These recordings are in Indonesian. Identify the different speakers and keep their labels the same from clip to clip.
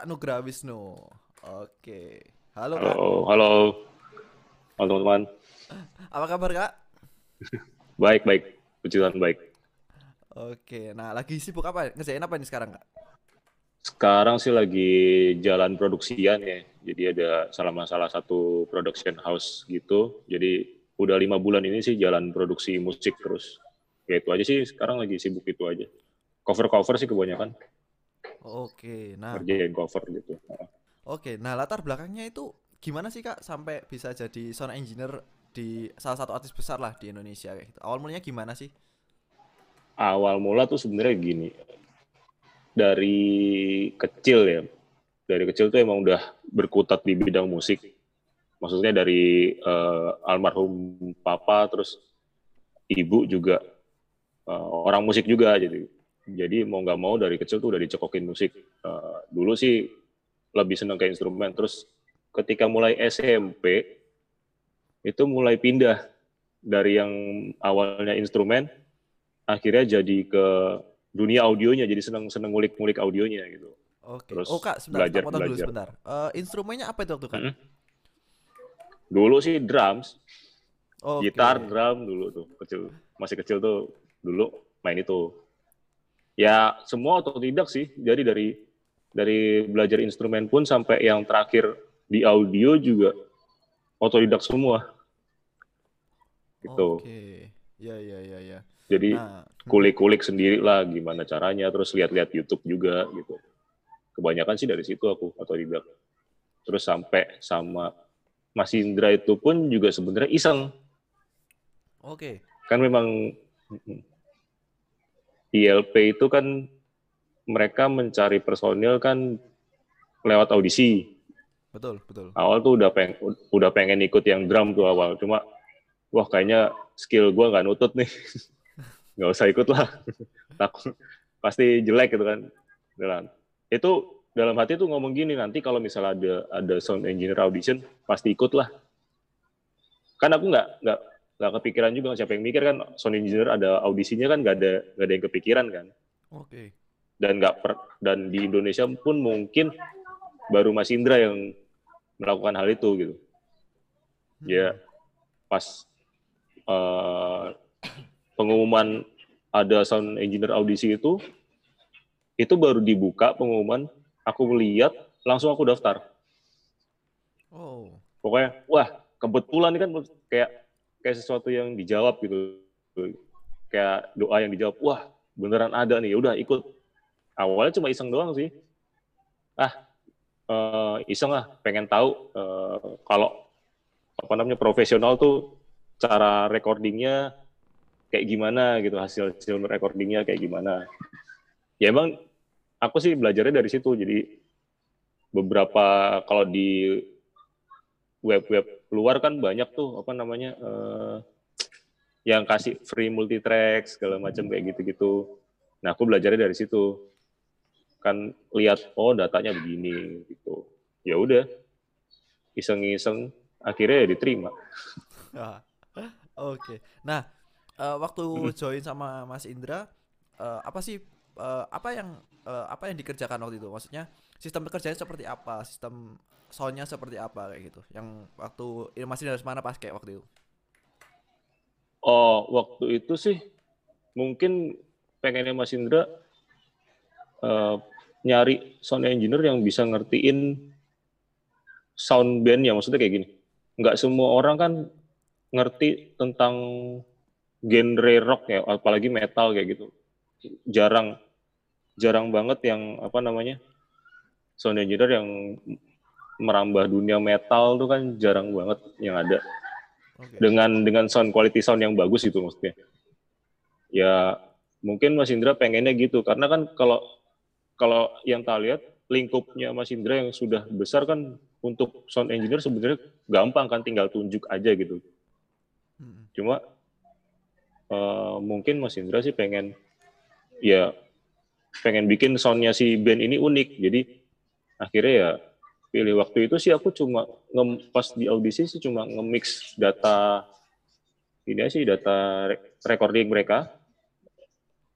Speaker 1: Kak Nugra Wisnu. Oke. Halo
Speaker 2: Halo,
Speaker 1: Kak.
Speaker 2: halo, halo teman-teman.
Speaker 1: Apa kabar Kak?
Speaker 2: Baik, baik. Puji Tuhan, baik.
Speaker 1: Oke. Nah, lagi sibuk apa? Ngerjain apa ini sekarang Kak?
Speaker 2: Sekarang sih lagi jalan produksian ya. Jadi ada salah salah satu production house gitu. Jadi udah lima bulan ini sih jalan produksi musik terus. Ya itu aja sih. Sekarang lagi sibuk itu aja. Cover-cover sih kebanyakan.
Speaker 1: Oke. Nah,
Speaker 2: Kerjain cover gitu.
Speaker 1: oke. Nah, latar belakangnya itu gimana sih Kak sampai bisa jadi sound engineer di salah satu artis besar lah di Indonesia kayak gitu. Awal mulanya gimana sih?
Speaker 2: Awal mula tuh sebenarnya gini. Dari kecil ya. Dari kecil tuh emang udah berkutat di bidang musik. Maksudnya dari eh, almarhum papa terus ibu juga eh, orang musik juga jadi jadi mau nggak mau dari kecil tuh udah dicekokin musik Eh, dulu sih lebih seneng ke instrumen terus ketika mulai SMP itu mulai pindah dari yang awalnya instrumen akhirnya jadi ke dunia audionya jadi seneng seneng ngulik-ngulik audionya gitu
Speaker 1: Oke.
Speaker 2: Terus
Speaker 1: oh Kak, sebentar,
Speaker 2: belajar-
Speaker 1: potong dulu
Speaker 2: belajar.
Speaker 1: sebentar. Eh, instrumennya apa itu waktu Kak?
Speaker 2: Mm-mm. dulu sih drums
Speaker 1: Oke.
Speaker 2: gitar drum dulu tuh kecil masih kecil tuh dulu main itu ya semua otodidak sih. Jadi dari dari belajar instrumen pun sampai yang terakhir di audio juga otodidak semua. Gitu.
Speaker 1: Oke. Ya, ya, ya, ya.
Speaker 2: jadi
Speaker 1: Nah,
Speaker 2: kulik-kulik sendiri lah gimana caranya. Terus lihat-lihat YouTube juga gitu. Kebanyakan sih dari situ aku otodidak. Terus sampai sama Mas Indra itu pun juga sebenarnya iseng.
Speaker 1: Oke.
Speaker 2: kan memang ILP itu kan mereka mencari personil kan lewat audisi.
Speaker 1: Betul, betul.
Speaker 2: Awal tuh udah peng udah pengen ikut yang drum tuh awal, cuma wah kayaknya skill gua nggak nutut nih, nggak usah ikut lah, takut pasti jelek gitu kan. Dalam itu dalam hati tuh ngomong gini nanti kalau misalnya ada ada sound engineer audition pasti ikut lah. Kan aku nggak nggak nggak kepikiran juga siapa yang mikir kan sound engineer ada audisinya kan nggak ada nggak ada yang kepikiran kan
Speaker 1: Oke.
Speaker 2: dan nggak per, dan di Indonesia pun mungkin baru Mas Indra yang melakukan hal itu gitu
Speaker 1: Hmm.
Speaker 2: ya pas eh, pengumuman ada sound engineer audisi itu itu baru dibuka pengumuman aku melihat langsung aku daftar
Speaker 1: Oh.
Speaker 2: pokoknya wah kebetulan kan kayak kayak sesuatu yang dijawab gitu. Kayak doa yang dijawab wah beneran ada nih udah ikut. Awalnya cuma iseng doang sih. Ah eh, iseng lah pengen tahu eh, kalau apa namanya profesional tuh cara recordingnya kayak gimana gitu hasil hasil recordingnya kayak gimana. Ya emang aku sih belajarnya dari situ jadi beberapa kalau di web-web luar kan banyak tuh apa namanya eh, yang kasih free multitrack segala macam kayak gitu-gitu. Nah aku belajarnya dari situ kan lihat oh datanya begini gitu. Ya udah iseng-iseng akhirnya ya diterima.
Speaker 1: Ah, Oke. Nah, eh, waktu join sama Mas Indra, eh, apa sih eh, apa yang eh, apa yang dikerjakan waktu itu? Maksudnya sistem pekerjaannya seperti apa? Sistem soundnya seperti apa kayak gitu? Yang waktu ini Mas Indra harus mana pas kayak waktu itu?
Speaker 2: Oh waktu itu sih mungkin pengennya Mas Indra eh, nyari sound engineer yang bisa ngertiin sound band ya maksudnya kayak gini. Nggak semua orang kan ngerti tentang genre rock ya, apalagi metal kayak gitu. Jarang jarang banget yang apa namanya sound engineer yang merambah dunia metal tuh kan jarang banget yang ada dengan dengan sound quality sound yang bagus itu maksudnya. Ya mungkin Mas Indra pengennya gitu karena kan kalau kalau yang tak lihat lingkupnya Mas Indra yang sudah besar kan untuk sound engineer sebenarnya gampang kan tinggal tunjuk aja gitu.
Speaker 1: Mm-mm.
Speaker 2: Cuma eh, mungkin Mas Indra sih pengen ya pengen bikin soundnya si band ini unik. Jadi akhirnya ya pilih. Waktu itu sih aku cuma nge- pas di audisi sih cuma nge-mix data ini sih data re- recording mereka.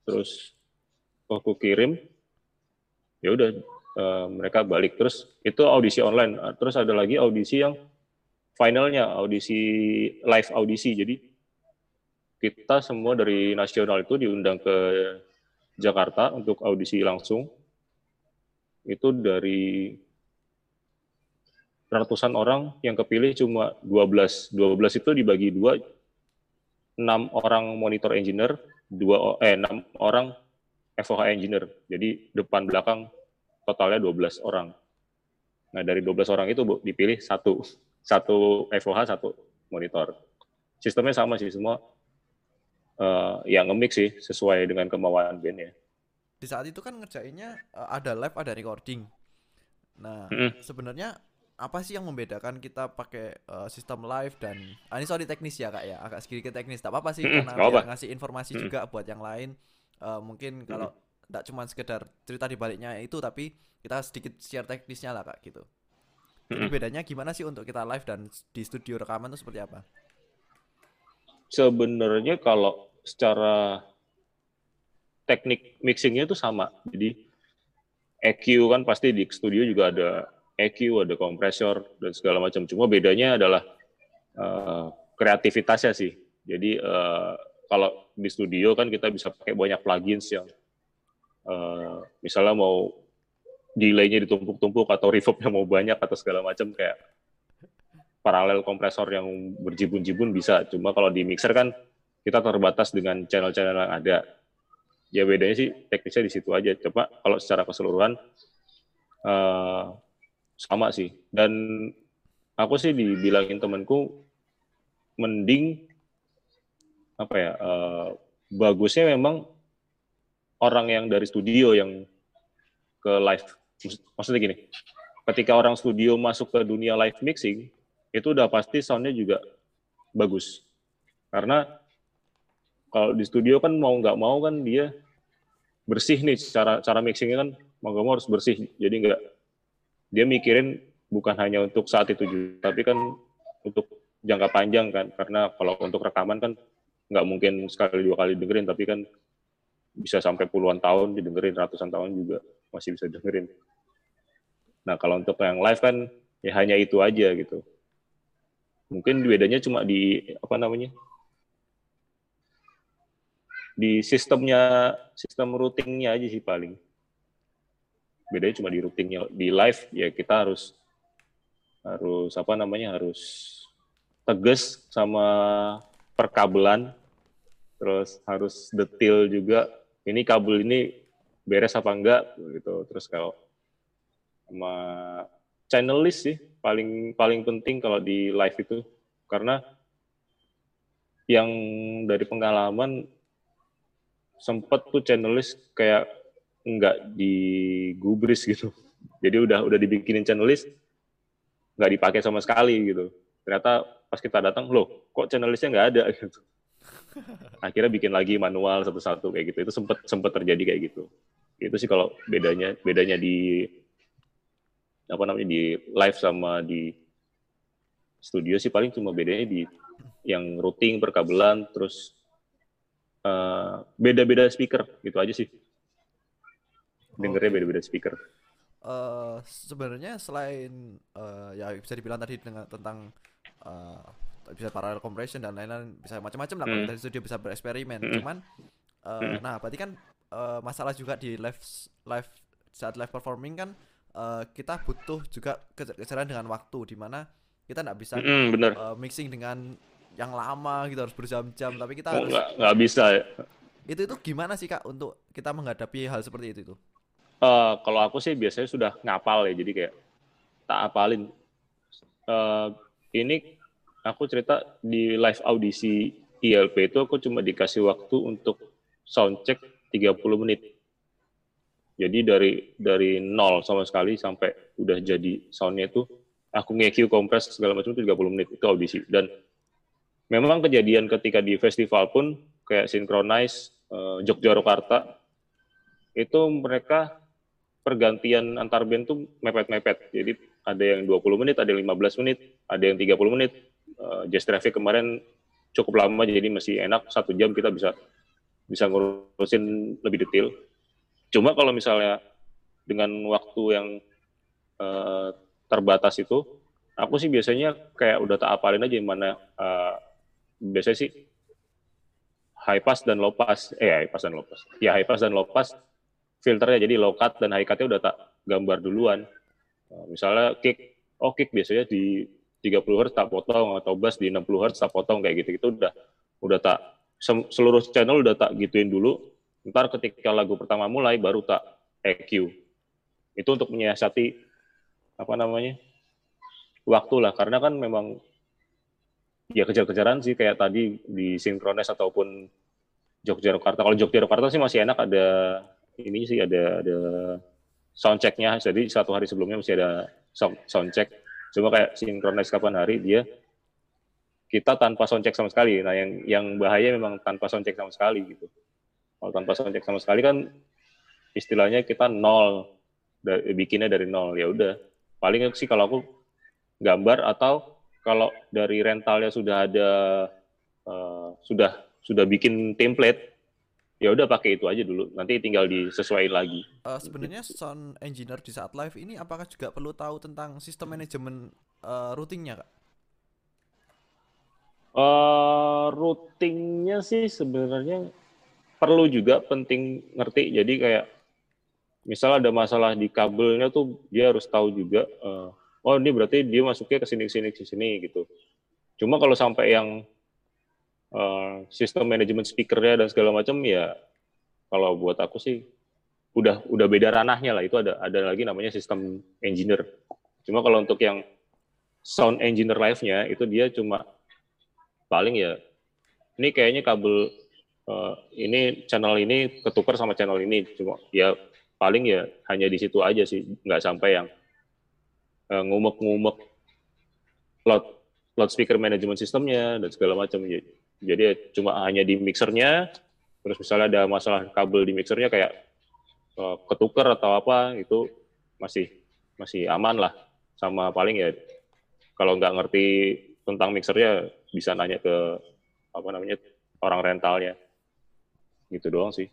Speaker 2: Terus aku kirim ya udah uh, mereka balik. Terus itu audisi online. Terus ada lagi audisi yang finalnya audisi live audisi. Jadi kita semua dari nasional itu diundang ke Jakarta untuk audisi langsung. Itu dari ratusan orang yang kepilih cuma 12 12 itu dibagi dua enam orang monitor engineer dua eh enam orang FOH engineer jadi depan belakang totalnya 12 orang nah dari 12 orang itu bu, dipilih satu satu FOH satu monitor. Sistemnya sama sih semua uh, ya nge-mix sih sesuai dengan kemauan band ya.
Speaker 1: Di saat itu kan ngerjainnya uh, ada live ada recording. Nah, mm -hmm. sebenarnya apa sih yang membedakan kita pakai uh, sistem live dan ah, ini sorry teknis ya kak ya agak sedikit teknis tak apa-apa sih mm -hmm. karena ngasih informasi mm -hmm. juga buat yang lain uh, mungkin kalau tidak mm -hmm. cuma sekedar cerita di baliknya itu tapi kita sedikit share teknisnya lah kak gitu jadi bedanya gimana sih untuk kita live dan di studio rekaman itu seperti apa?
Speaker 2: Sebenarnya kalau secara teknik mixingnya itu sama. Jadi EQ kan pasti di studio juga ada EQ, ada kompresor dan segala macam. Cuma bedanya adalah uh, kreativitasnya sih. Jadi uh, kalau di studio kan kita bisa pakai banyak plugins yang uh, misalnya mau delaynya ditumpuk-tumpuk atau reverbnya mau banyak atau segala macam kayak paralel kompresor yang berjibun-jibun bisa. Cuma kalau di mixer kan kita terbatas dengan channel-channel yang ada. Ya bedanya sih teknisnya di situ aja. Coba kalau secara keseluruhan uh, sama sih. Dan aku sih dibilangin temanku mending apa ya uh, bagusnya memang orang yang dari studio yang ke live maksudnya gini, ketika orang studio masuk ke dunia live mixing, itu udah pasti soundnya juga bagus. Karena kalau di studio kan mau nggak mau kan dia bersih nih cara cara mixingnya kan mau nggak mau harus bersih. Jadi nggak dia mikirin bukan hanya untuk saat itu juga, tapi kan untuk jangka panjang kan. Karena kalau untuk rekaman kan nggak mungkin sekali dua kali dengerin, tapi kan bisa sampai puluhan tahun didengerin, ratusan tahun juga masih bisa dengerin. Nah, kalau untuk yang live kan ya hanya itu aja gitu. Mungkin bedanya cuma di apa namanya? Di sistemnya, sistem routingnya aja sih paling. Bedanya cuma di routingnya. Di live ya kita harus harus apa namanya? harus tegas sama perkabelan terus harus detail juga ini kabel ini beres apa enggak gitu. Terus kalau sama channel list sih paling paling penting kalau di live itu karena yang dari pengalaman sempet tuh channel list kayak enggak digubris gitu. Jadi udah udah dibikinin channel list nggak dipakai sama sekali gitu. Ternyata pas kita datang, loh kok channel listnya nggak ada gitu. Akhirnya bikin lagi manual satu-satu kayak gitu. Itu sempet sempet terjadi kayak gitu itu sih kalau bedanya bedanya di apa namanya di live sama di studio sih paling cuma bedanya di yang routing perkabelan terus uh, beda-beda speaker gitu aja sih dengernya okay. beda-beda speaker
Speaker 1: uh, sebenarnya selain uh, ya bisa dibilang tadi dengan tentang uh, bisa parallel compression dan lain-lain bisa macam-macam lah hmm. dari studio bisa bereksperimen hmm. cuman uh, hmm. nah berarti kan uh, masalah juga di live live saat live performing kan uh, kita butuh juga kejar dengan waktu di mana kita nggak bisa
Speaker 2: mm, bener. Uh,
Speaker 1: mixing dengan yang lama gitu harus berjam-jam tapi kita
Speaker 2: oh,
Speaker 1: harus
Speaker 2: nggak bisa ya.
Speaker 1: itu itu gimana sih kak untuk kita menghadapi hal seperti itu itu
Speaker 2: uh, kalau aku sih biasanya sudah ngapal ya jadi kayak tak apalin uh, ini aku cerita di live audisi ILP itu aku cuma dikasih waktu untuk sound check 30 menit. Jadi dari dari nol sama sekali sampai udah jadi soundnya itu aku nge-EQ kompres segala macam itu 30 menit itu audisi dan memang kejadian ketika di festival pun kayak Synchronize uh, Jogja Rokarta itu mereka pergantian antar band tuh mepet-mepet. Jadi ada yang 20 menit, ada yang 15 menit, ada yang 30 menit. Uh, Jazz Traffic kemarin cukup lama jadi masih enak satu jam kita bisa bisa ngurusin lebih detail. Cuma kalau misalnya dengan waktu yang uh, terbatas itu aku sih biasanya kayak udah tak apalin aja mana uh, biasanya sih high pass dan low pass eh high pass dan low pass ya high pass dan low pass filternya jadi low cut dan high cutnya udah tak gambar duluan. Uh, misalnya kick oh kick biasanya di 30 Hz tak potong atau bass di 60 Hz tak potong kayak gitu itu udah udah tak seluruh channel udah tak gituin dulu. Ntar ketika lagu pertama mulai baru tak EQ itu untuk menyiasati apa namanya waktu lah. Karena kan memang ya kejar-kejaran sih kayak tadi di sinkronis ataupun Jogja Jakarta. Kalau Jogja Jakarta sih masih enak ada ini sih ada ada soundchecknya. Jadi satu hari sebelumnya masih ada soundcheck. Cuma kayak sinkronis kapan hari dia kita tanpa soundcheck sama sekali. Nah yang yang bahaya memang tanpa soundcheck sama sekali gitu. Kalau tanpa soundcheck sama sekali kan istilahnya kita nol bikinnya dari nol ya udah paling sih kalau aku gambar atau kalau dari rentalnya sudah ada uh, sudah sudah bikin template ya udah pakai itu aja dulu. Nanti tinggal disesuaikan lagi.
Speaker 1: Uh, sebenarnya sound engineer di saat live ini apakah juga perlu tahu tentang sistem manajemen uh, routingnya kak?
Speaker 2: Uh, routingnya sih sebenarnya perlu juga penting ngerti. Jadi kayak misal ada masalah di kabelnya tuh dia harus tahu juga uh, oh ini berarti dia masuknya ke sini ke sini ke sini gitu. Cuma kalau sampai yang uh, sistem manajemen speakernya dan segala macam ya kalau buat aku sih udah udah beda ranahnya lah itu ada ada lagi namanya sistem engineer. Cuma kalau untuk yang sound engineer live-nya itu dia cuma paling ya ini kayaknya kabel uh, ini channel ini ketukar sama channel ini cuma ya paling ya hanya di situ aja sih nggak sampai yang uh, ngumek-ngumek loud loudspeaker management sistemnya dan segala macam. Jadi cuma hanya di mixernya, terus misalnya ada masalah kabel di mixernya kayak uh, ketuker atau apa itu masih masih aman lah. Sama paling ya kalau nggak ngerti tentang mixernya bisa nanya ke apa namanya orang rentalnya. Gitu doang sih.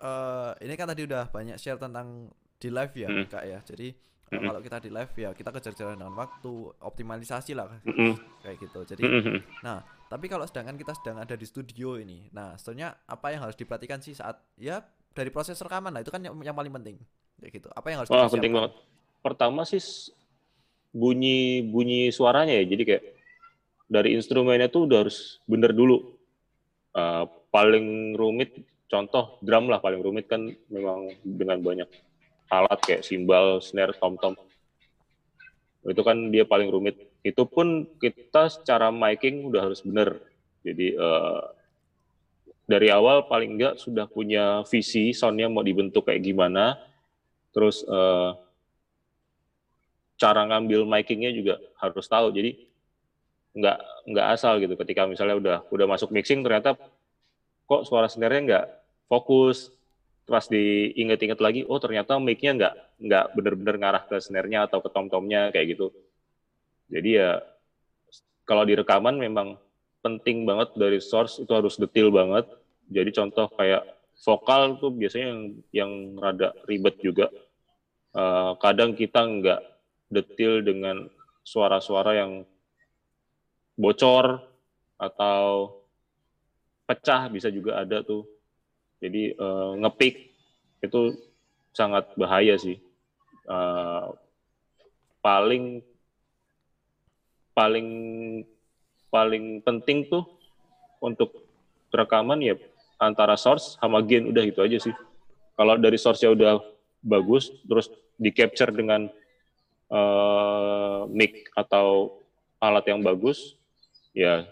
Speaker 1: Uh, ini kan tadi udah banyak share tentang di live ya hmm. kak ya. Jadi mm-hmm. kalau kita di live ya kita kejar-kejaran dengan waktu optimalisasi lah mm-hmm. kayak gitu jadi mm-hmm. nah tapi kalau sedangkan kita sedang ada di studio ini nah sebenarnya apa yang harus diperhatikan sih saat ya dari proses rekaman lah itu kan yang, yang paling penting kayak gitu. Apa yang harus
Speaker 2: Wah, penting banget. Pertama sih bunyi bunyi suaranya ya. Jadi kayak dari instrumennya tuh udah harus bener dulu. Uh, paling rumit contoh drum lah paling rumit kan memang dengan banyak alat kayak simbal, snare, tom-tom. Itu kan dia paling rumit. Itu pun kita secara miking udah harus bener. Jadi uh, dari awal paling enggak sudah punya visi soundnya mau dibentuk kayak gimana. Terus uh, cara ngambil mikingnya juga harus tahu. Jadi nggak nggak asal gitu. Ketika misalnya udah udah masuk mixing ternyata kok suara snare-nya nggak fokus, pas diinget-inget lagi, oh ternyata mic-nya nggak nggak bener-bener ngarah ke snare-nya atau ke tom-tomnya kayak gitu. Jadi ya kalau di rekaman memang penting banget dari source itu harus detail banget. Jadi contoh kayak vokal tuh biasanya yang yang rada ribet juga. Uh, kadang kita nggak detail dengan suara-suara yang bocor atau pecah bisa juga ada tuh jadi uh, ngepick itu sangat bahaya sih. Uh, paling paling paling penting tuh untuk rekaman ya antara source sama gain udah itu aja sih. Kalau dari source-nya udah bagus, terus di capture dengan uh, mic atau alat yang bagus, ya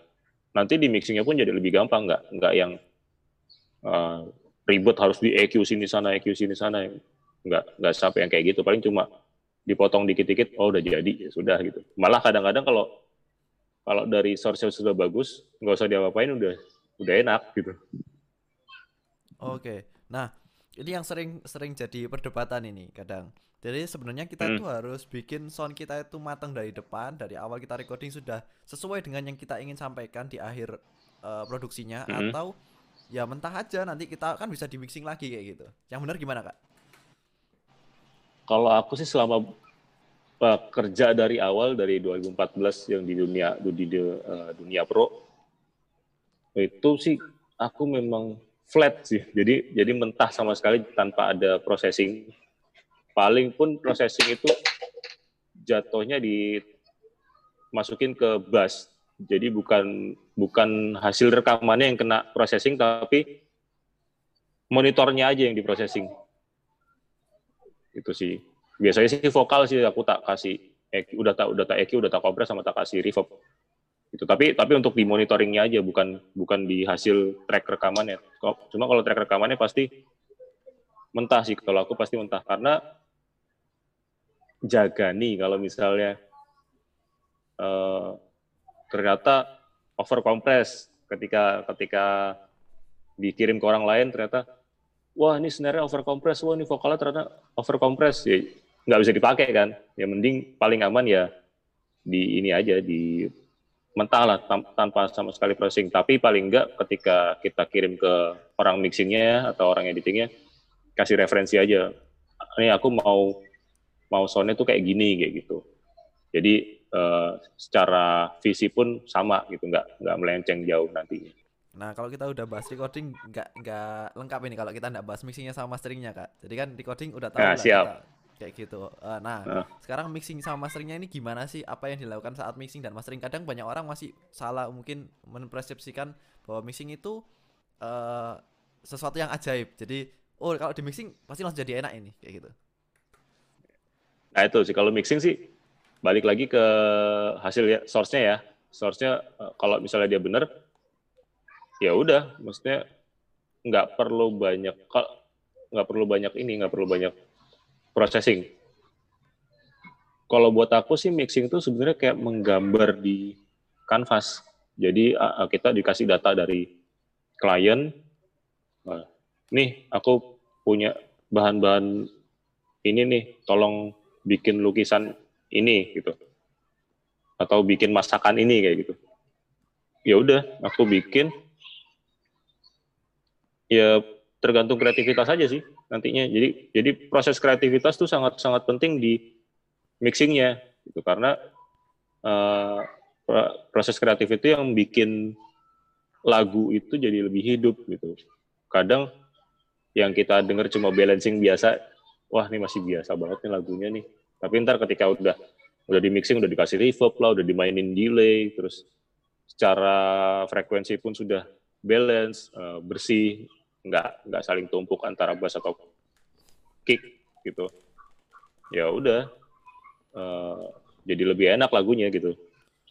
Speaker 2: nanti di mixingnya pun jadi lebih gampang, nggak nggak yang uh, ribet harus di EQ sini sana EQ sini sana. Nggak nggak sampai yang kayak gitu. Paling cuma dipotong dikit-dikit oh udah jadi ya sudah gitu. Malah kadang-kadang kalau kalau dari source sudah bagus nggak usah diapa-apain udah udah enak gitu.
Speaker 1: Oke. Nah ini yang sering sering jadi perdebatan ini kadang. Jadi sebenarnya kita hmm. harus bikin sound kita itu matang dari depan, dari awal kita recording sudah sesuai dengan yang kita ingin sampaikan di akhir uh, produksinya, hmm. atau ya mentah aja nanti kita kan bisa di mixing lagi kayak gitu. Yang benar gimana kak?
Speaker 2: kalau aku sih selama uh, kerja dari awal dari 2014 yang di dunia di, di uh, dunia pro itu sih aku memang flat sih. Jadi jadi mentah sama sekali tanpa ada processing. Paling pun processing itu jatuhnya dimasukin ke bus. Jadi bukan bukan hasil rekamannya yang kena processing tapi monitornya aja yang diprocessing. Itu sih. Biasanya sih vokal sih aku tak kasih EQ, udah tak udah tak EQ udah tak kompres sama tak kasih reverb. Itu tapi tapi untuk di monitoringnya aja bukan bukan di hasil track rekamannya. Cuma kalau track rekamannya pasti mentah sih kalau aku pasti mentah. Karena jaga nih kalau misalnya uh, ternyata over compress ketika ketika dikirim ke orang lain ternyata wah ini snare over compress, wah ini vokalnya ternyata over compress, ya nggak bisa dipakai kan. Ya mending paling aman ya di ini aja di mentah lah tanpa sama sekali processing. Tapi paling enggak ketika kita kirim ke orang mixingnya atau orang editingnya kasih referensi aja. Ini aku mau mau soundnya tuh kayak gini kayak gitu. Jadi uh, secara visi pun sama gitu, nggak nggak melenceng jauh nantinya.
Speaker 1: Nah, kalau kita udah bahas recording nggak nggak lengkap ini kalau kita nggak bahas mixingnya sama masteringnya kak. Jadi kan recording udah tahu
Speaker 2: nah,
Speaker 1: lah
Speaker 2: siap.
Speaker 1: kita kayak gitu. Uh, nah, uh. sekarang mixing sama masteringnya ini gimana sih? Apa yang dilakukan saat mixing dan mastering? Kadang banyak orang masih salah mungkin mempersepsikan bahwa mixing itu uh, sesuatu yang ajaib. Jadi, oh kalau di mixing pasti langsung jadi enak ini kayak gitu.
Speaker 2: Nah itu sih kalau mixing sih balik lagi ke hasil ya source-nya ya. Source-nya uh, kalau misalnya dia benar ya udah maksudnya nggak perlu banyak nggak perlu banyak ini nggak perlu banyak processing. Kalau buat aku sih mixing itu sebenarnya kayak menggambar di kanvas. Jadi kita dikasih data dari klien. Nah, nih aku punya bahan-bahan ini nih tolong bikin lukisan ini gitu atau bikin masakan ini kayak gitu ya udah aku bikin ya tergantung kreativitas saja sih nantinya. Jadi jadi proses kreativitas tuh sangat sangat penting di mixingnya gitu karena uh, proses kreatif itu yang bikin lagu itu jadi lebih hidup gitu. Kadang yang kita dengar cuma balancing biasa, wah ini masih biasa banget nih lagunya nih. Tapi ntar ketika udah udah di mixing, udah dikasih reverb lah, udah dimainin delay, terus secara frekuensi pun sudah balance, uh, bersih, nggak nggak saling tumpuk antara bass atau kick gitu. Ya udah uh, jadi lebih enak lagunya gitu.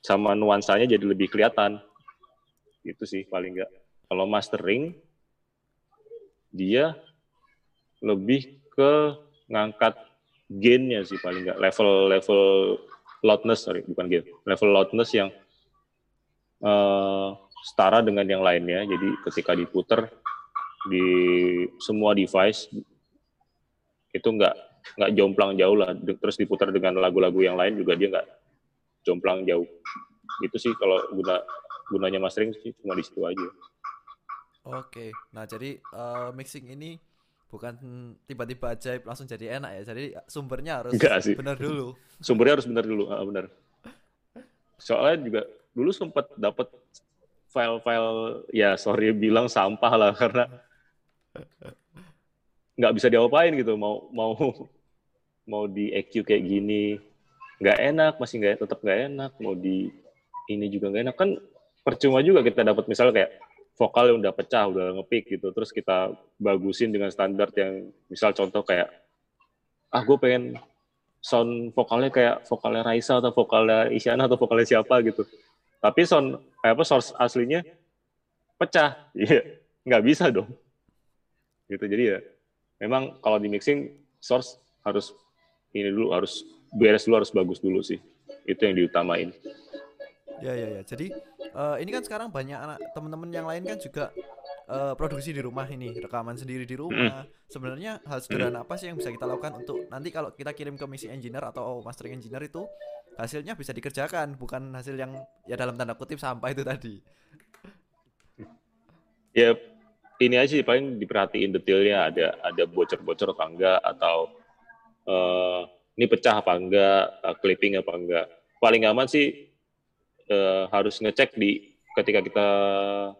Speaker 2: Sama nuansanya jadi lebih kelihatan. Itu sih paling nggak. Kalau mastering dia lebih ke ngangkat gainnya sih paling nggak. Level level loudness sorry bukan gain. Level loudness yang uh, setara dengan yang lainnya. Jadi ketika diputer di semua device itu nggak nggak jomplang jauh lah. Terus diputar dengan lagu-lagu yang lain juga dia nggak jomplang jauh. Itu sih kalau guna gunanya mastering sih cuma di situ aja.
Speaker 1: Oke. Nah jadi uh, mixing ini bukan tiba-tiba aja langsung jadi enak ya. Jadi sumbernya harus benar dulu.
Speaker 2: Sumbernya harus benar dulu. Ah, benar. Soalnya juga dulu sempat dapat file-file ya sorry bilang sampah lah karena nggak bisa diapain gitu. Mau mau mau di EQ kayak gini nggak enak masih nggak tetap nggak enak. Mau di ini juga nggak enak. Kan percuma juga kita dapat misal kayak vokal yang udah pecah udah ngepick gitu terus kita bagusin dengan standar yang misal contoh kayak ah gue pengen sound vokalnya kayak vokalnya Raisa atau vokalnya Isyana atau vokalnya siapa gitu. Tapi sound apa source aslinya pecah. Iya nggak bisa dong. Gitu jadi ya memang kalau di mixing source harus ini dulu harus beres dulu harus bagus dulu sih. Itu yang diutamain
Speaker 1: ya ya ya jadi uh, ini kan sekarang banyak anak teman-teman yang lain kan juga uh, produksi di rumah ini rekaman sendiri di rumah mm. sebenarnya hal sederhana apa sih yang bisa kita lakukan untuk nanti kalau kita kirim ke mixing engineer atau mastering engineer itu hasilnya bisa dikerjakan bukan hasil yang ya dalam tanda kutip sampah itu tadi
Speaker 2: ya ini aja sih paling diperhatiin detailnya ada ada bocor-bocor atau enggak atau uh, ini pecah apa enggak, uh, clipping apa enggak. Paling aman sih uh, harus ngecek di ketika kita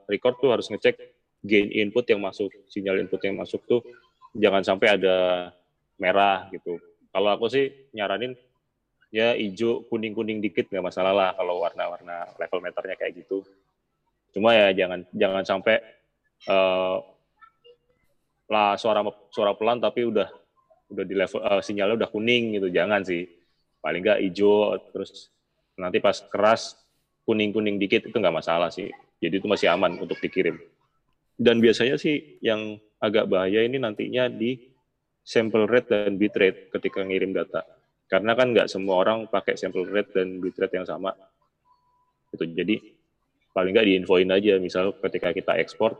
Speaker 2: record tuh harus ngecek gain input yang masuk, sinyal input yang masuk tuh jangan sampai ada merah gitu. Kalau aku sih nyaranin ya hijau kuning-kuning dikit nggak masalah lah kalau warna-warna level meternya kayak gitu. Cuma ya jangan jangan sampai uh, lah suara suara pelan tapi udah udah di level uh, sinyalnya udah kuning gitu jangan sih paling nggak hijau terus nanti pas keras kuning kuning dikit itu nggak masalah sih. Jadi itu masih aman untuk dikirim. Dan biasanya sih yang agak bahaya ini nantinya di sample rate dan bitrate ketika ngirim data. Karena kan nggak semua orang pakai sample rate dan bitrate yang sama. Itu jadi paling nggak diinfoin aja. Misal ketika kita ekspor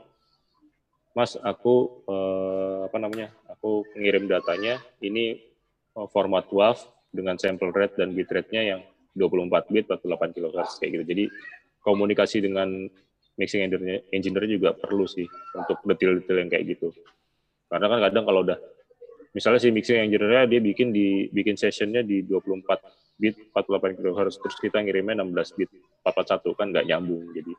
Speaker 2: mas aku eh, apa namanya aku ngirim datanya ini eh, format WAV dengan sample rate dan bitrate-nya yang 24 bit 48 kHz kayak gitu. Jadi komunikasi dengan mixing engineer juga perlu sih untuk detail-detail yang kayak gitu. Karena kan kadang kalau udah misalnya si mixing engineer dia bikin di bikin sessionnya di 24 bit 48 kHz terus kita ngirimnya 16 bit 41 kan nggak nyambung jadi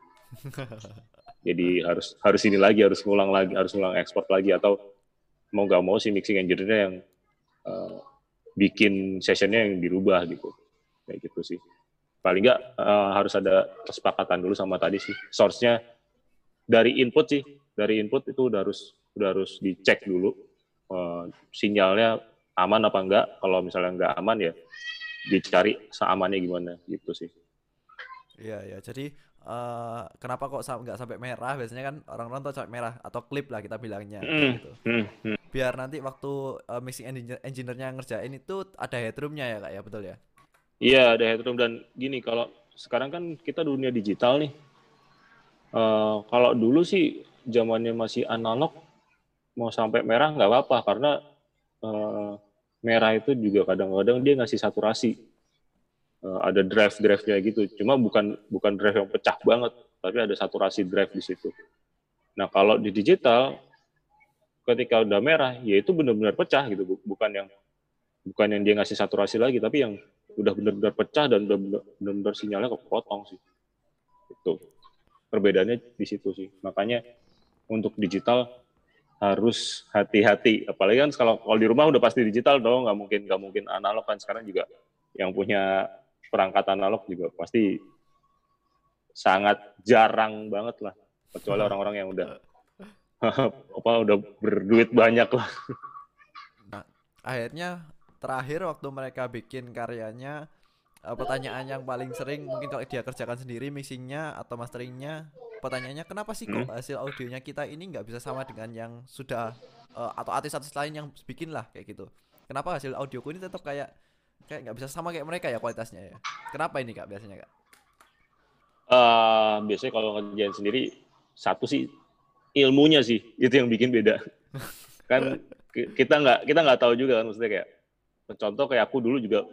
Speaker 2: jadi harus harus ini lagi harus ngulang lagi harus ngulang ekspor lagi atau mau nggak mau si mixing engineer yang uh, bikin sessionnya yang dirubah gitu kayak gitu sih. Paling nggak uh, harus ada kesepakatan dulu sama tadi sih. Source-nya dari input sih. Dari input itu udah harus udah harus dicek dulu uh, sinyalnya aman apa enggak kalau misalnya enggak aman ya dicari seamannya gimana gitu sih.
Speaker 1: Iya ya jadi uh, kenapa kok nggak sampai merah? Biasanya kan orang-orang tuh sampai merah atau klip lah kita bilangnya mm, gitu. mm, mm. biar nanti waktu uh, mixing engineer engineer-nya ngerjain itu ada headroomnya ya kak ya? Betul ya
Speaker 2: Iya, ada headroom dan gini kalau sekarang kan kita dunia digital nih. Uh, kalau dulu sih zamannya masih analog, mau sampai merah nggak apa-apa karena uh, merah itu juga kadang-kadang dia ngasih saturasi. Uh, ada drive-drive-nya gitu. Cuma bukan bukan drive yang pecah banget, tapi ada saturasi drive di situ. Nah kalau di digital, ketika udah merah, ya itu benar-benar pecah gitu, bukan yang bukan yang dia ngasih saturasi lagi, tapi yang udah benar-benar pecah dan udah benar-benar sinyalnya kepotong sih. Itu perbedaannya di situ sih. Makanya untuk digital harus hati-hati. Apalagi kan kalau kalau di rumah udah pasti digital dong, nggak mungkin nggak mungkin analog kan sekarang juga yang punya perangkat analog juga pasti sangat jarang banget lah. Kecuali orang-orang yang udah apa udah berduit banyak lah.
Speaker 1: Nah, akhirnya terakhir waktu mereka bikin karyanya uh, pertanyaan yang paling sering mungkin kalau dia kerjakan sendiri mixingnya atau masteringnya pertanyaannya kenapa sih kok hmm? hasil audionya kita ini nggak bisa sama dengan yang sudah uh, atau artis-artis lain yang bikin lah kayak gitu. Kenapa hasil audioku ini tetap kayak kayak nggak bisa sama kayak mereka ya kualitasnya ya? Kenapa ini kak biasanya kak?
Speaker 2: Uh, biasanya kalau ngerjain sendiri satu sih ilmunya sih itu yang bikin beda. Kan kita nggak kita nggak tahu juga kan maksudnya kayak contoh kayak aku dulu juga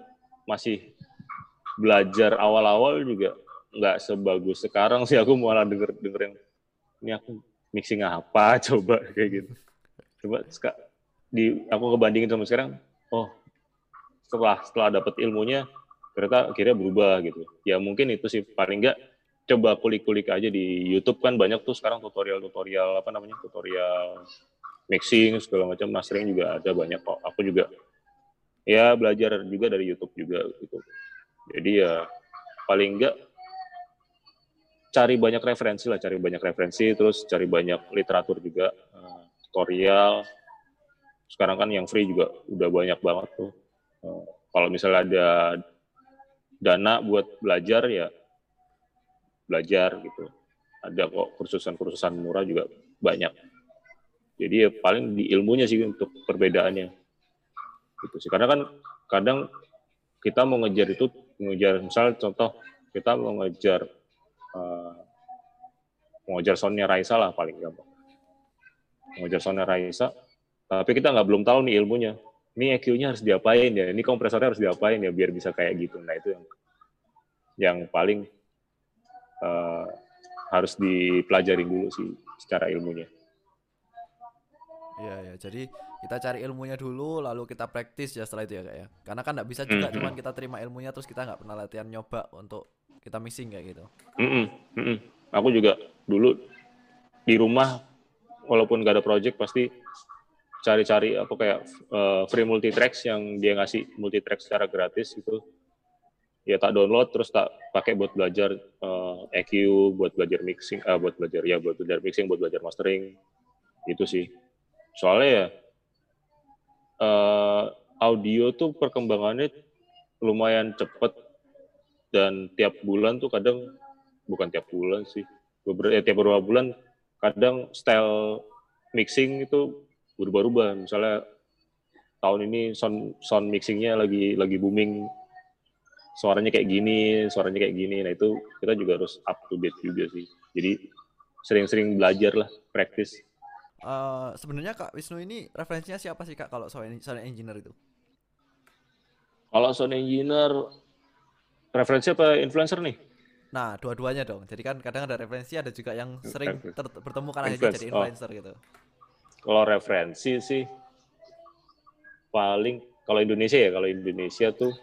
Speaker 2: masih belajar awal-awal juga nggak sebagus sekarang sih. Aku malah denger denger yang ini aku mixing apa? Coba kayak gitu. Coba di aku kebandingin sama sekarang oh setelah setelah dapat ilmunya ternyata akhirnya berubah gitu. Ya mungkin itu sih. Paling nggak coba kulik-kulik aja di YouTube kan banyak tuh sekarang tutorial-tutorial apa namanya tutorial mixing segala macam. Mastering juga ada banyak kok. Aku juga ya belajar juga dari YouTube juga gitu. Jadi ya paling enggak cari banyak referensi lah, cari banyak referensi, terus cari banyak literatur juga, uh, tutorial. Sekarang kan yang free juga udah banyak banget tuh. Uh, kalau misalnya ada dana buat belajar ya belajar gitu. Ada kok kursusan-kursusan murah juga banyak. Jadi ya paling di ilmunya sih untuk perbedaannya gitu sih. Karena kan kadang kita mau ngejar itu ngejar misal contoh kita mau ngejar uh, ngejar Raisa lah paling gampang. Mau ngejar Raisa tapi kita nggak belum tahu nih ilmunya. Ini EQ-nya harus diapain ya? Ini kompresornya harus diapain ya biar bisa kayak gitu? Nah itu yang yang paling uh, harus dipelajari dulu sih secara ilmunya
Speaker 1: Iya ya, jadi kita cari ilmunya dulu, lalu kita praktis ya setelah itu ya kak ya. Karena kan nggak bisa juga
Speaker 2: Mm,
Speaker 1: cuman
Speaker 2: mm.
Speaker 1: kita terima ilmunya terus kita nggak pernah latihan nyoba untuk kita mixing kayak gitu.
Speaker 2: Mm-mm, mm-mm. Aku juga dulu di rumah walaupun gak ada project pasti cari-cari apa kayak eh, free multi tracks yang dia ngasih multi track secara gratis gitu. Ya tak download terus tak pakai buat belajar eh, EQ, buat belajar mixing, eh, buat belajar ya buat belajar mixing, buat belajar mastering. Itu sih. Soalnya ya eh, audio tuh perkembangannya lumayan cepet dan tiap bulan tuh kadang bukan tiap bulan sih beberapa ya, tiap beberapa bulan kadang style mixing itu berubah-ubah. Misalnya tahun ini sound sound mixingnya lagi lagi booming. Suaranya kayak gini suaranya kayak gini. Nah itu kita juga harus up to date juga sih. Jadi sering-sering belajar lah praktis
Speaker 1: Eh sebenarnya kak Wisnu ini referensinya siapa sih kak kalau soal soal engineer itu?
Speaker 2: kalau sound engineer referensi apa influencer nih
Speaker 1: Nah dua-duanya dong. Jadi kan kadang ada referensi, ada juga yang sering bertemu
Speaker 2: Influence,
Speaker 1: jadi
Speaker 2: oh.
Speaker 1: influencer gitu.
Speaker 2: kalau referensi sih paling kalau Indonesia ya kalau Indonesia tuh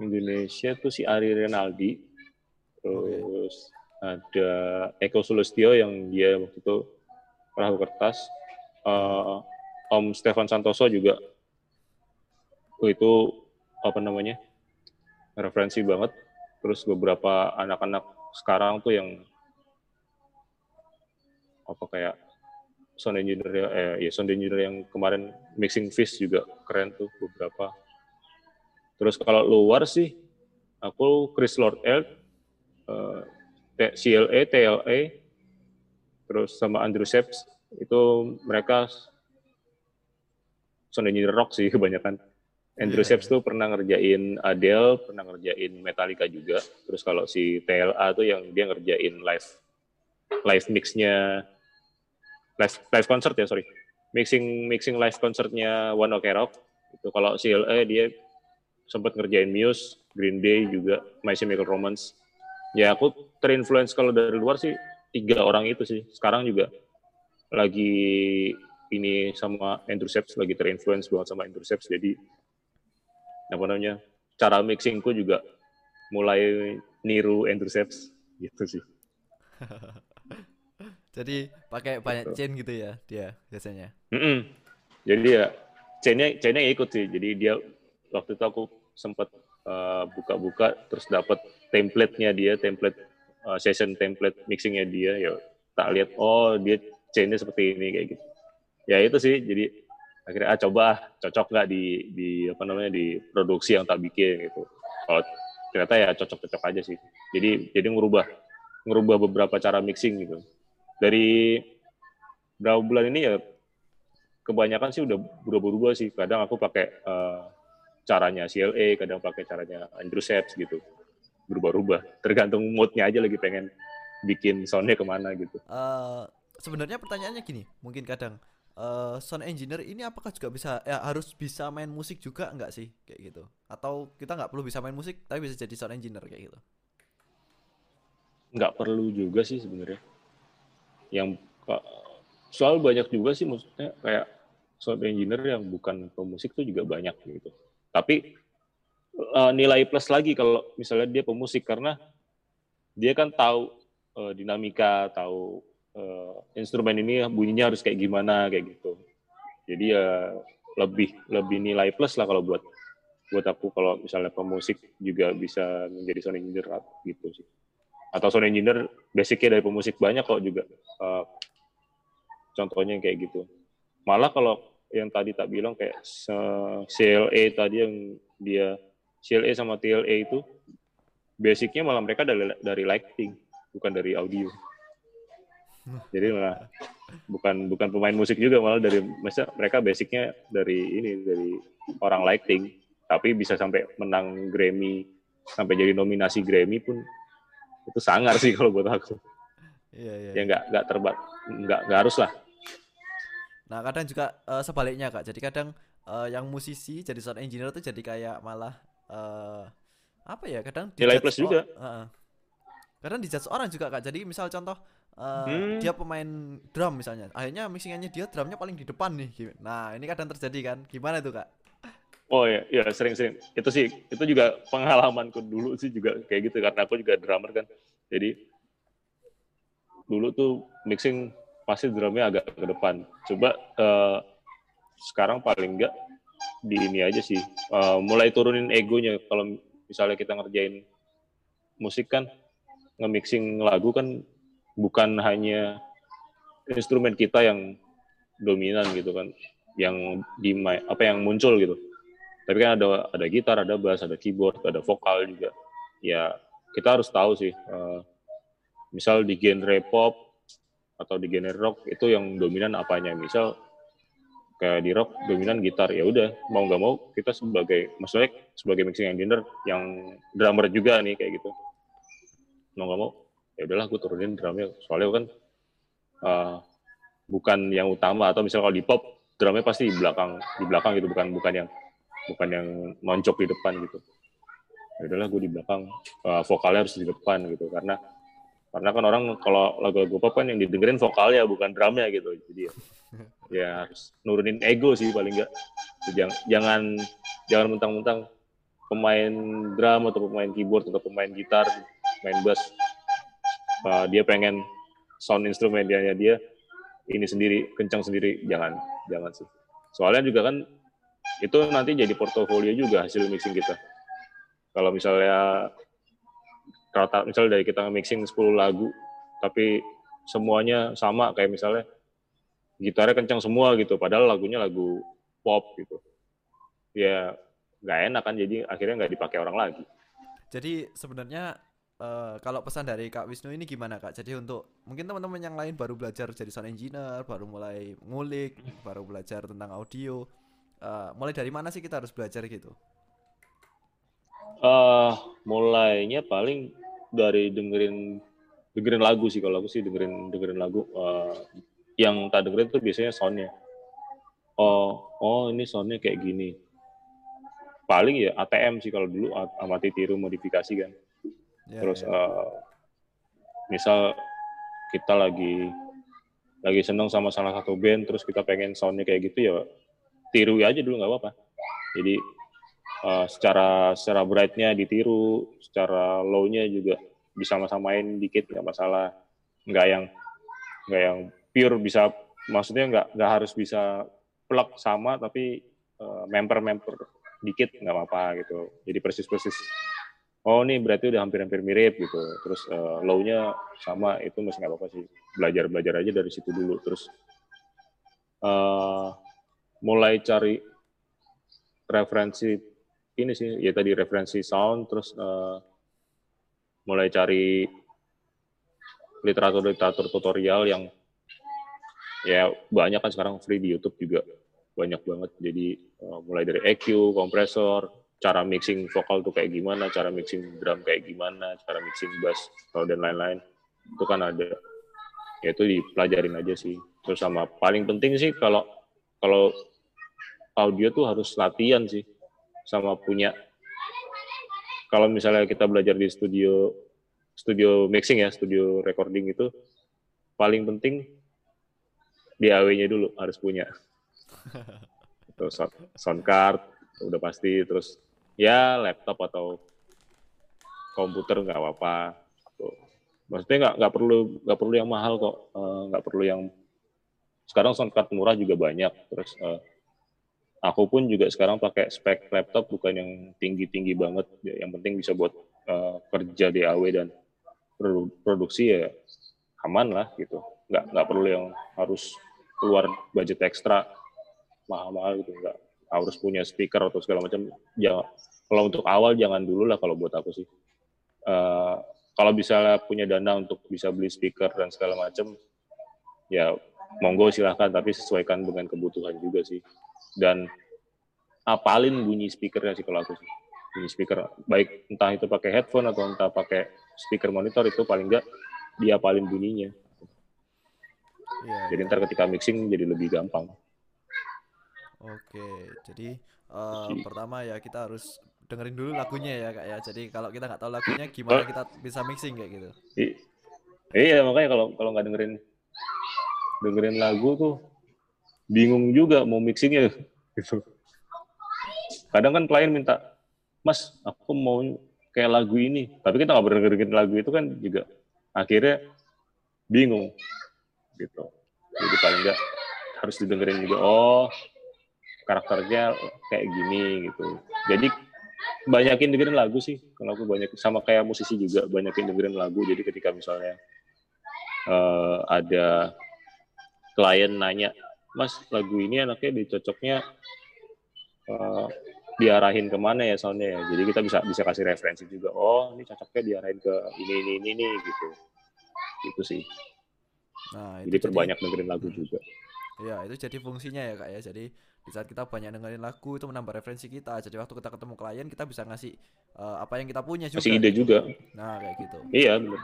Speaker 2: Indonesia tuh si Ari Renaldi terus ada Eko Sulistyo yang dia waktu itu perahu kertas. Eh, Om Stefan Santoso juga. Itu apa namanya referensi banget. Terus beberapa anak-anak sekarang tuh yang apa kayak sound engineer eh, ya sound engineer yang kemarin mixing fish juga keren tuh beberapa. Terus kalau luar sih, aku Chris Lord Eld, CLA, TLA, terus sama Andrew Seps, itu mereka sound engineer rock sih kebanyakan. Andrew
Speaker 1: Iya,
Speaker 2: Seps tuh pernah ngerjain Adele, pernah ngerjain Metallica juga. Terus kalau si TLA tuh yang dia ngerjain live live mixnya live live concert ya sorry mixing mixing live concertnya One Ok Rock itu kalau CLA dia sempat ngerjain Muse Green Day juga My Chemical Romance ya aku terinfluence kalau dari luar sih tiga orang itu sih sekarang juga lagi ini sama Andrew Seps lagi terinfluence banget sama Andrew Seps jadi apa namanya cara mixingku juga mulai niru Andrew Seps gitu sih
Speaker 1: Jadi pakai banyak chain gitu ya dia biasanya.
Speaker 2: Mm-mm. Jadi ya chainnya chainnya ikut sih. Jadi dia waktu itu aku sempat uh, buka-buka terus dapat template-nya dia, template uh, session template mixingnya dia. Ya tak lihat oh dia chainnya seperti ini kayak gitu. Ya itu sih. Jadi akhirnya ah coba ah, cocok nggak di di apa namanya di produksi yang tak bikin gitu. Kalau ternyata ya cocok-cocok aja sih. Jadi jadi ngerubah ngerubah beberapa cara mixing gitu. Dari berapa bulan ini ya kebanyakan sih udah berubah-ubah sih. Kadang aku pakai eh, caranya CLA, kadang pakai caranya Andrew Seps gitu. Berubah-ubah. Tergantung moodnya aja lagi pengen bikin soundnya ke mana gitu.
Speaker 1: Eh sebenarnya pertanyaannya gini, mungkin kadang eh sound engineer ini apakah juga bisa ya harus bisa main musik juga enggak sih kayak gitu? Atau kita nggak perlu bisa main musik tapi bisa jadi sound engineer kayak gitu?
Speaker 2: Nggak perlu juga sih sebenarnya. Yang soal banyak juga sih maksudnya kayak sound engineer yang bukan pemusik tuh juga banyak gitu. Tapi eh, nilai plus lagi kalau misalnya dia pemusik karena dia kan tahu eh, dinamika, tahu eh, instrumen ini bunyinya harus kayak gimana kayak gitu. Jadi ya lebih lebih nilai plus lah kalau buat buat aku kalau misalnya pemusik juga bisa menjadi sound engineer gitu sih. Atau sound engineer basicnya dari pemusik banyak kok juga. Eh, contohnya kayak gitu. Malah kalau yang tadi tak bilang kayak CLA tadi yang dia CLA sama TLA itu basicnya malah mereka dari dari lighting bukan dari audio. Jadi malah bukan bukan pemain musik juga malah dari masa mereka basicnya dari ini dari orang lighting tapi bisa sampai menang Grammy sampai jadi nominasi Grammy pun itu sangar sih kalau buat aku
Speaker 1: Iya iya.
Speaker 2: ya nggak nggak terbat nggak nggak harus lah
Speaker 1: Nah kadang juga eh, sebaliknya kak. Jadi kadang eh, yang musisi jadi sound engineer tuh jadi kayak malah eh apa ya? Kadang
Speaker 2: Nilai plus juga.
Speaker 1: Heeh. Kadang dijudge orang juga kak. Jadi misal contoh uh,
Speaker 2: Hmm.
Speaker 1: dia pemain drum misalnya akhirnya mixingannya dia drumnya paling di depan nih Gi- nah ini kadang terjadi kan gimana itu kak
Speaker 2: Oh ya, ya sering-sering. Itu sih, itu juga pengalamanku dulu sih juga kayak gitu karena aku juga drummer kan. Jadi dulu tuh mixing pasti drumnya agak ke depan. Coba eh, sekarang paling enggak di ini aja sih, eh, mulai turunin egonya. Kalau misalnya kita ngerjain musik kan, nge-mixing lagu kan bukan hanya instrumen kita yang dominan gitu kan, yang di apa yang muncul gitu tapi kan ada ada gitar, ada bass, ada keyboard, ada vokal juga. Ya kita harus tahu sih, uh, misal di genre pop atau di genre rock itu yang dominan apanya. Misal kayak di rock dominan gitar, ya udah mau nggak mau kita sebagai maksudnya sebagai mixing engineer yang drummer juga nih kayak gitu. Mau nggak mau, ya udahlah gue turunin drumnya. Soalnya kan uh, bukan yang utama atau misal kalau di pop drumnya pasti di belakang di belakang gitu bukan bukan yang bukan yang noncok di depan gitu. Ya udahlah gue di belakang, uh, vokalnya harus di depan gitu karena karena kan orang kalau lagu-lagu pop kan yang didengerin vokalnya bukan drumnya gitu. Jadi ya, ya harus nurunin ego sih paling enggak. Jangan jangan jangan mentang-mentang pemain drum atau pemain keyboard atau pemain gitar, main bass uh, dia pengen sound instrumennya dia ini sendiri kencang sendiri jangan jangan sih. Soalnya juga kan itu nanti jadi portofolio juga hasil mixing kita. Kalau misalnya rata misalnya dari kita mixing 10 lagu tapi semuanya sama kayak misalnya gitarnya kencang semua gitu padahal lagunya lagu pop gitu. Ya nggak enak kan jadi akhirnya nggak dipakai orang lagi.
Speaker 1: jadi sebenarnya uh, kalau pesan dari Kak Wisnu ini gimana Kak? Jadi untuk mungkin teman-teman yang lain baru belajar jadi sound engineer, baru mulai ngulik, baru belajar tentang audio, uh, mulai dari mana sih kita harus belajar gitu?
Speaker 2: Uh, mulainya paling dari dengerin dengerin lagu sih. Kalau aku sih dengerin dengerin lagu uh, yang tak dengerin tuh biasanya soundnya oh oh ini soundnya kayak gini. Paling ya ATM sih kalau dulu amati tiru modifikasi kan.
Speaker 1: Ya,
Speaker 2: terus
Speaker 1: ya.
Speaker 2: uh, misal kita lagi lagi seneng sama salah satu band terus kita pengen soundnya kayak gitu ya tiru aja dulu nggak apa-apa. Jadi uh, secara secara brightnya ditiru secara low-nya juga bisa sama-samain dikit nggak masalah. Nggak yang nggak yang pure bisa maksudnya nggak nggak harus bisa plug sama tapi uh, member-member dikit nggak apa-apa gitu. Jadi persis-persis oh ini berarti udah hampir-hampir mirip gitu. Terus uh, low-nya sama itu masih nggak apa-apa sih. Belajar belajar aja dari situ dulu. Terus uh, mulai cari referensi ini sih ya tadi referensi sound terus uh, mulai cari literatur-literatur tutorial yang ya banyak kan sekarang free di YouTube juga banyak banget. Jadi uh, mulai dari EQ, kompresor, cara mixing vokal tuh kayak gimana, cara mixing drum kayak gimana, cara mixing bass dan lain-lain. Itu kan ada. Ya itu dipelajarin aja sih. Terus sama paling penting sih kalau kalau audio tuh harus latihan sih sama punya kalau misalnya kita belajar di studio studio mixing ya studio recording itu paling penting DAW-nya dulu harus punya. Terus sound, sound card udah pasti terus ya laptop atau komputer nggak apa-apa. Maksudnya nggak nggak perlu nggak perlu yang mahal kok Eh, nggak perlu yang sekarang sound card murah juga banyak terus eh, aku pun juga sekarang pakai spek laptop bukan yang tinggi-tinggi banget. Ya, yang penting bisa buat eh, kerja DAW dan produ- produksi ya aman lah gitu. Nggak nggak perlu yang harus keluar budget ekstra mahal-mahal gitu. Nggak harus punya speaker atau segala macam. Jangan kalau untuk awal jangan dulu lah kalau buat aku sih. Eh, kalau misalnya punya dana untuk bisa beli speaker dan segala macam ya monggo silahkan tapi sesuaikan dengan kebutuhan juga sih dan apalin bunyi speakernya sih kalau aku sih bunyi speaker baik entah itu pakai headphone atau entah pakai speaker monitor itu paling enggak dia apalin bunyinya
Speaker 1: Iya,
Speaker 2: jadi
Speaker 1: iya.
Speaker 2: ntar ketika mixing jadi lebih gampang
Speaker 1: Oke, jadi eh,
Speaker 2: Jadi-
Speaker 1: pertama ya kita harus dengerin dulu lagunya ya kak ya. Jadi kalau kita nggak tahu lagunya, gimana
Speaker 2: Oh.
Speaker 1: kita bisa mixing kayak gitu?
Speaker 2: I- Iya makanya kalau kalau nggak dengerin dengerin lagu tuh bingung juga mau mixingnya gitu. Kadang kan klien minta, Mas, aku mau kayak lagu ini. Tapi kita nggak dengerin lagu itu kan juga akhirnya bingung gitu. Jadi paling nggak harus didengerin juga. Oh, karakternya kayak gini gitu. Jadi banyakin dengerin lagu sih. Kalau aku banyak sama kayak musisi juga banyakin dengerin lagu. Jadi ketika misalnya uh, ada klien nanya, Mas lagu ini anaknya dicocoknya uh, diarahin ke mana ya soalnya ya. Jadi kita bisa bisa kasih referensi juga. Oh ini cocoknya diarahin ke ini ini ini, ini gitu. Itu sih. Nah, itu jadi perbanyak dengerin lagu juga.
Speaker 1: Ya itu jadi fungsinya ya kak ya. Jadi di saat kita banyak dengerin lagu itu menambah referensi kita. Jadi waktu kita ketemu klien kita bisa ngasih uh, apa yang kita punya juga.
Speaker 2: Kasih ide juga.
Speaker 1: Nah kayak gitu.
Speaker 2: Iya benar.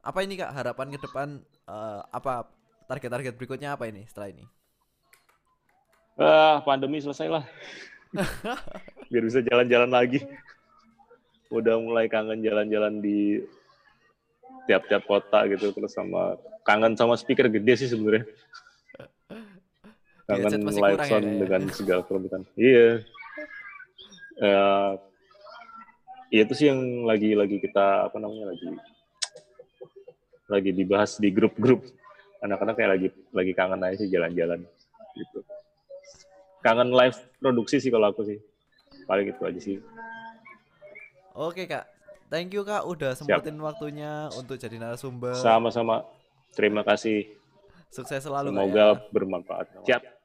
Speaker 1: Apa ini kak harapan ke depan uh, apa target-target berikutnya apa ini setelah ini?
Speaker 2: Ah, pandemi selesai lah. Biar bisa jalan-jalan lagi. Udah mulai kangen jalan-jalan di tiap-tiap kota gitu terus sama kangen sama speaker gede sih sebenarnya. Kangen live sound ya, dengan ya. segala kelembutan. Iya. Uh, ya itu sih yang lagi lagi kita apa namanya lagi lagi dibahas di grup-grup anak-anak kayak lagi lagi kangen aja sih jalan-jalan gitu. Kangen live produksi sih kalau aku sih. Paling itu aja sih.
Speaker 1: Oke kak. Thank you kak udah sempetin Siap. waktunya untuk jadi narasumber.
Speaker 2: Sama-sama. Terima kasih.
Speaker 1: Sukses selalu
Speaker 2: semoga kak, ya. bermanfaat. Siap